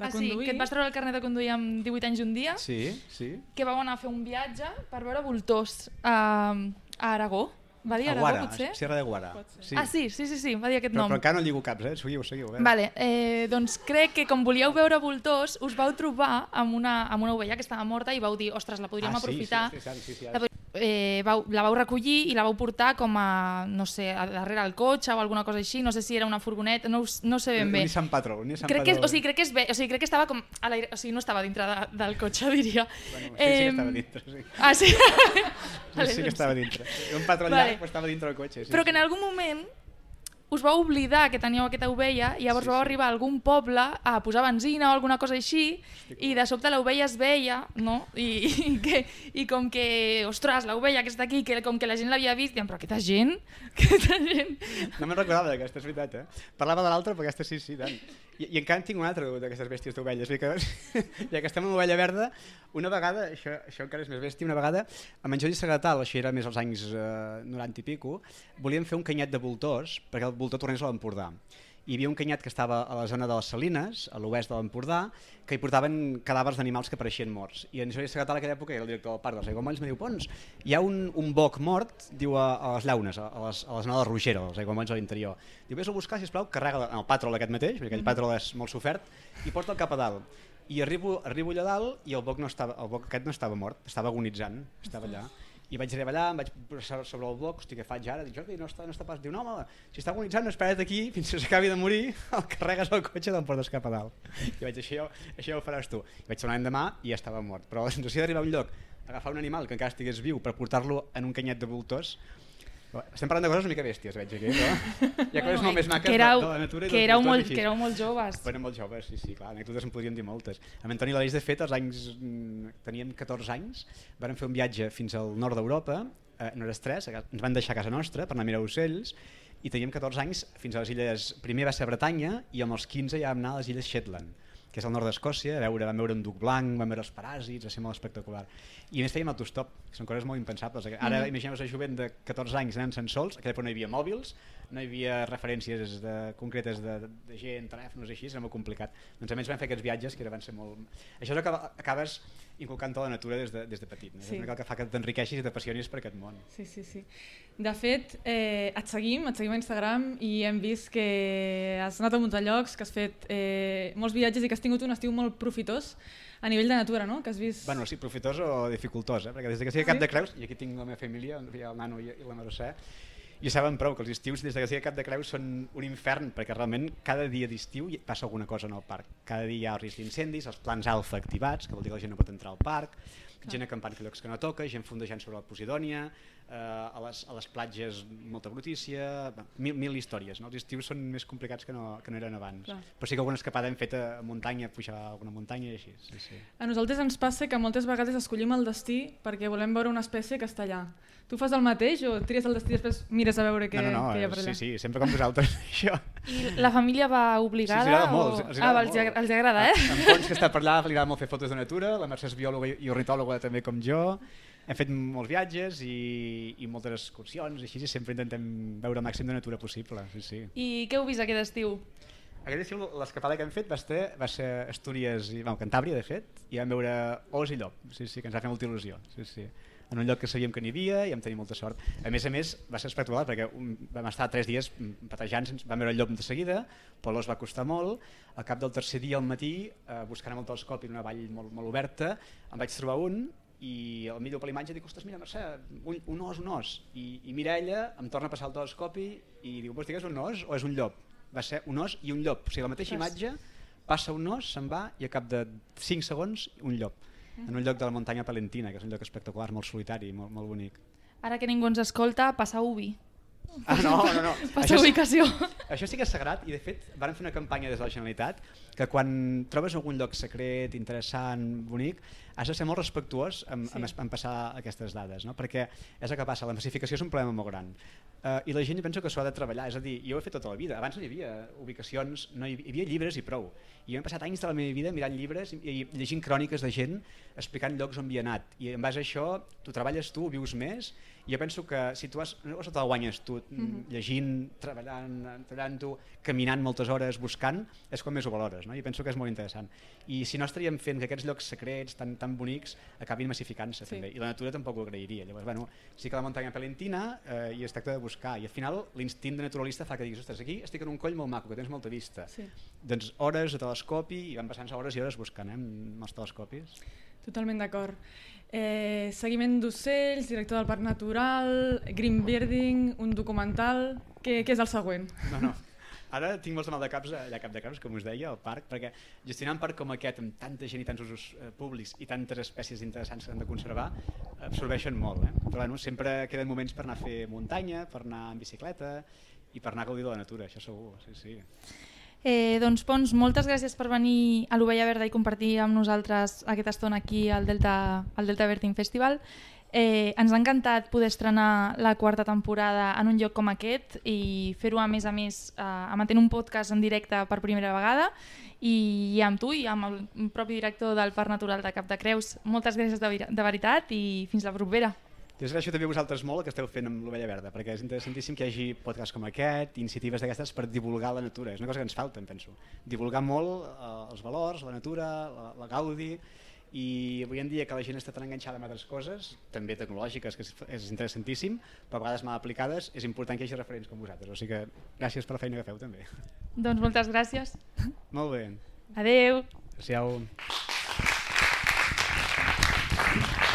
Speaker 2: de
Speaker 1: ah, sí,
Speaker 2: conduir.
Speaker 1: que et vas treure el carnet de conduir amb 18 anys un dia,
Speaker 3: Sí, sí.
Speaker 1: que vau anar a fer un viatge per veure voltors a, a Aragó. Va dir Aragó,
Speaker 3: Guara,
Speaker 1: potser?
Speaker 3: Sierra de Guara. Sí.
Speaker 1: Ah, sí, sí, sí, sí, va dir aquest
Speaker 3: Però,
Speaker 1: nom.
Speaker 3: però encara no lligo caps, eh? Seguiu, seguiu. Veure.
Speaker 1: Vale, eh, doncs crec que com volíeu veure voltors, us vau trobar amb una, amb una ovella que estava morta i vau dir, ostres, la podríem
Speaker 3: ah, sí,
Speaker 1: aprofitar.
Speaker 3: Sí, sí, sí, sí, sí,
Speaker 1: La, pod- eh, vau, la vau recollir i la vau portar com a, no sé, a darrere el cotxe o alguna cosa així, no sé si era una furgoneta, no, no sé ben bé.
Speaker 3: Nissan Patrol. Un Nissan
Speaker 1: Crec que,
Speaker 3: Patrol.
Speaker 1: o sigui, crec que, és bé, o sigui, crec que estava com a l'aire, o sigui, no estava dintre de, del cotxe, diria.
Speaker 3: Bueno, sí, sí que estava dintre, sí.
Speaker 1: Ah, sí?
Speaker 3: Sí,
Speaker 1: Vale,
Speaker 3: sí que estava dintre. Un patró
Speaker 1: Vale.
Speaker 3: Però estava dintre del cotxe. Sí,
Speaker 1: Però que en algun moment us vau oblidar que teníeu aquesta ovella i llavors
Speaker 3: Sí,
Speaker 1: vau
Speaker 3: sí.
Speaker 1: arribar a algun poble a posar benzina o alguna cosa així i de sobte l'ovella es veia, no? I, i, que, i com que, ostres, l'ovella que està aquí, que com que la gent l'havia vist, diem, però aquesta gent, aquesta gent...
Speaker 3: No me'n recordava d'aquesta, és veritat, eh? Parlava de l'altra, però aquesta sí, sí, tant. I, I encara en tinc una altra d'aquestes bèsties d'ovelles. Que, ja que estem amb l'ovella verda, una vegada, això, això encara és més bèstia, una vegada, amb en Jordi Segatal, això era més als anys eh, 90 i pico, volíem fer un canyet de voltors, perquè el voltor tornés a l'Empordà. Hi havia un canyat que estava a la zona de les Salines, a l'oest de l'Empordà, que hi portaven cadàvers d'animals que apareixien morts. I en Jordi Segatal, a aquella època, era el director del parc dels Aiguamolls, me diu, Pons, hi ha un, un boc mort, diu, a, a les llaunes, a, a les, a la zona de Rogera, als Aiguamolls a l'interior. Diu, vés a buscar, sisplau, carrega en el patrol aquest mateix, perquè aquell patrol és molt sofert, i porta'l cap a dalt. I arribo, arribo allà dalt i el boc, no estava, el boc aquest no estava mort, estava agonitzant, estava allà. I vaig allà, em vaig posar sobre el bloc, hosti, què faig ara? Dic, Jordi, no està, no està pas... Diu, no, home, si està agonitzant, espera't aquí fins que s'acabi de morir, el carregues al cotxe i te'l portes cap a dalt. I vaig, això, això ho faràs tu. I vaig tornar l'endemà i ja estava mort. Però la sensació d'arribar a un lloc, agafar un animal que encara estigués viu per portar-lo en un canyet de voltors, estem parlant de coses una mica bèsties, veig aquí, però hi ha coses molt més maques
Speaker 1: que éreu,
Speaker 3: de, de la natura
Speaker 1: que éreu, molt,
Speaker 3: així.
Speaker 1: que éreu molt joves.
Speaker 3: Bueno, molt joves, sí, sí, clar, anècdotes en podríem dir moltes. Amb Antoni Laleix, de fet, als anys... mm, teníem 14 anys, vam fer un viatge fins al nord d'Europa, eh, no eres tres, ens van deixar a casa nostra per anar a mirar ocells, i teníem 14 anys fins a les illes... Primer va ser Bretanya, i amb els 15 ja vam anar a les illes Shetland que és al nord d'Escòcia, a veure, vam veure un duc blanc, vam veure els paràsits, va ser molt espectacular. I a més fèiem autostop, que són coses molt impensables. Ara mm. imaginem-vos a jovent de 14 anys anant sense sols, a aquella època no hi havia mòbils, no hi havia referències de, concretes de, de gent, telèfons així, era molt complicat. Doncs almenys vam fer aquests viatges que van ser molt... Això és el que acabes inculcant tota la natura des de, des de petit. No?
Speaker 2: Sí.
Speaker 3: És el que fa que t'enriqueixis i t'apassionis per aquest món.
Speaker 2: Sí, sí, sí. De fet, eh, et seguim, et seguim a Instagram i hem vist que has anat a muntar llocs, que has fet eh, molts viatges i que has tingut un estiu molt profitós a nivell de natura, no? Que has vist...
Speaker 3: Bueno, sí, profitós o dificultós, eh? perquè des que sigui Cap de Creus, i aquí tinc la meva família, hi ha el nano i, i la Mercè, i saben prou que els estius des de que sigui Cap de Creus són un infern, perquè realment cada dia d'estiu passa alguna cosa en el parc. Cada dia hi ha risc d'incendis, els plans alfa activats, que vol dir que la gent no pot entrar al parc, gent acampant a llocs que no toca, gent fondejant sobre la Posidònia, eh, a, les, a les platges molta brutícia, mil, mil històries. No? Els estius són més complicats que no, que no eren abans.
Speaker 2: Clar.
Speaker 3: Però sí que alguna escapada hem fet a muntanya, a pujar a alguna muntanya i així. Sí, sí.
Speaker 2: A nosaltres ens passa que moltes vegades escollim el destí perquè volem veure una espècie que està allà. Tu fas el mateix o tries el destí i després mires a veure què,
Speaker 3: no, no, no,
Speaker 2: què hi ha per allà?
Speaker 3: sí, sí, sempre com vosaltres, això.
Speaker 1: I la família va obligada?
Speaker 3: Sí, els agrada molt,
Speaker 1: o...
Speaker 3: els agrada
Speaker 1: ah, els,
Speaker 3: molt.
Speaker 1: els agrada, eh?
Speaker 3: En Pons, que està per allà, li agrada molt fer fotos de natura, la Mercè és biòloga i ornitòloga també com jo, hem fet molts viatges i, i moltes excursions, així, i sempre intentem veure el màxim de natura possible. Sí, sí.
Speaker 1: I què heu vist aquest estiu?
Speaker 3: Aquest estiu l'escapada que hem fet va ser, va ser Astúries, i, bueno, Cantàbria de fet, i vam veure os i llop, sí, sí, que ens va fer molta il·lusió. Sí, sí en un lloc que sabíem que n'hi havia i vam tenir molta sort. A més a més, va ser espectacular perquè vam estar tres dies patejant, vam veure el llop de seguida, però l'os va costar molt. Al cap del tercer dia al matí, eh, buscant amb el telescopi en una vall molt, molt oberta, em vaig trobar un i al millor per l'imatge dic, ostres, mira, Mercè, un, un os, un os. I, I mira ella, em torna a passar el telescopi i diu, vols dir que és un os o és un llop? Va ser un os i un llop. O sigui, la mateixa imatge, passa un os, se'n va i a cap de 5 segons un llop en un lloc de la muntanya palentina, que és un lloc espectacular, molt solitari, molt, molt bonic.
Speaker 1: Ara que ningú ens escolta, passa ubi.
Speaker 3: Ah, no, no, no.
Speaker 1: Passa això ubicació.
Speaker 3: Sí, això sí que és sagrat i de fet van fer una campanya des de la Generalitat que quan trobes algun lloc secret, interessant, bonic, has de ser molt respectuós en, sí. en, en passar aquestes dades, no? perquè és el que passa, la massificació és un problema molt gran uh, i la gent penso que s'ho ha de treballar, és a dir, jo ho he fet tota la vida, abans no hi havia ubicacions, no hi, hi havia llibres i prou, i jo he passat anys de la meva vida mirant llibres i, i llegint cròniques de gent explicant llocs on havia anat, i en base a això tu treballes tu, vius més, jo penso que si tu has, no te la guanyes tu, mm -hmm. llegint, treballant, treballant tu, caminant moltes hores, buscant, és quan més ho valores, no? i penso que és molt interessant. I si no estaríem fent que aquests llocs secrets tan, tan bonics acabin massificant-se sí. també, i la natura tampoc ho agrairia. Llavors, bueno, sí que la muntanya palentina eh, i es tracta de buscar, i al final l'instint de naturalista fa que diguis, ostres, aquí estic en un coll molt maco, que tens molta vista. Sí. Doncs hores de telescopi, i van passant hores i hores buscant eh, amb els telescopis.
Speaker 2: Totalment d'acord. Eh, seguiment d'ocells, director del Parc Natural, Green Birding, un documental... Què, què és el següent?
Speaker 3: No, no. Ara tinc molts mal de caps allà a cap de caps, com us deia, al parc, perquè gestionar un parc com aquest, amb tanta gent i tants usos eh, públics i tantes espècies interessants que han de conservar, absorbeixen molt. Eh? Però bueno, sempre queden moments per anar a fer muntanya, per anar en bicicleta i per anar a gaudir de la natura, això segur. Sí, sí.
Speaker 1: Eh, doncs Pons, moltes gràcies per venir a l'Ovella Verda i compartir amb nosaltres aquesta estona aquí al Delta, al Delta Verting Festival. Eh, ens ha encantat poder estrenar la quarta temporada en un lloc com aquest i fer-ho a més a més eh, emetent un podcast en directe per primera vegada i, i amb tu i amb el propi director del Parc Natural de Cap de Creus. Moltes gràcies de, de veritat i fins la propera.
Speaker 3: Jo us agraeixo també a vosaltres molt el que esteu fent amb l'Ovella Verda, perquè és interessantíssim que hi hagi podcasts com aquest, iniciatives d'aquestes per divulgar la natura. És una cosa que ens falta, em penso. Divulgar molt eh, els valors, la natura, la, la gaudi, i avui en dia que la gent està tan enganxada amb altres coses, també tecnològiques, que és, és interessantíssim, però a vegades mal aplicades, és important que hi hagi referents com vosaltres. O sigui que gràcies per la feina que feu també.
Speaker 1: Doncs moltes gràcies.
Speaker 3: Molt bé.
Speaker 1: Adeu. Adéu.
Speaker 3: Adéu.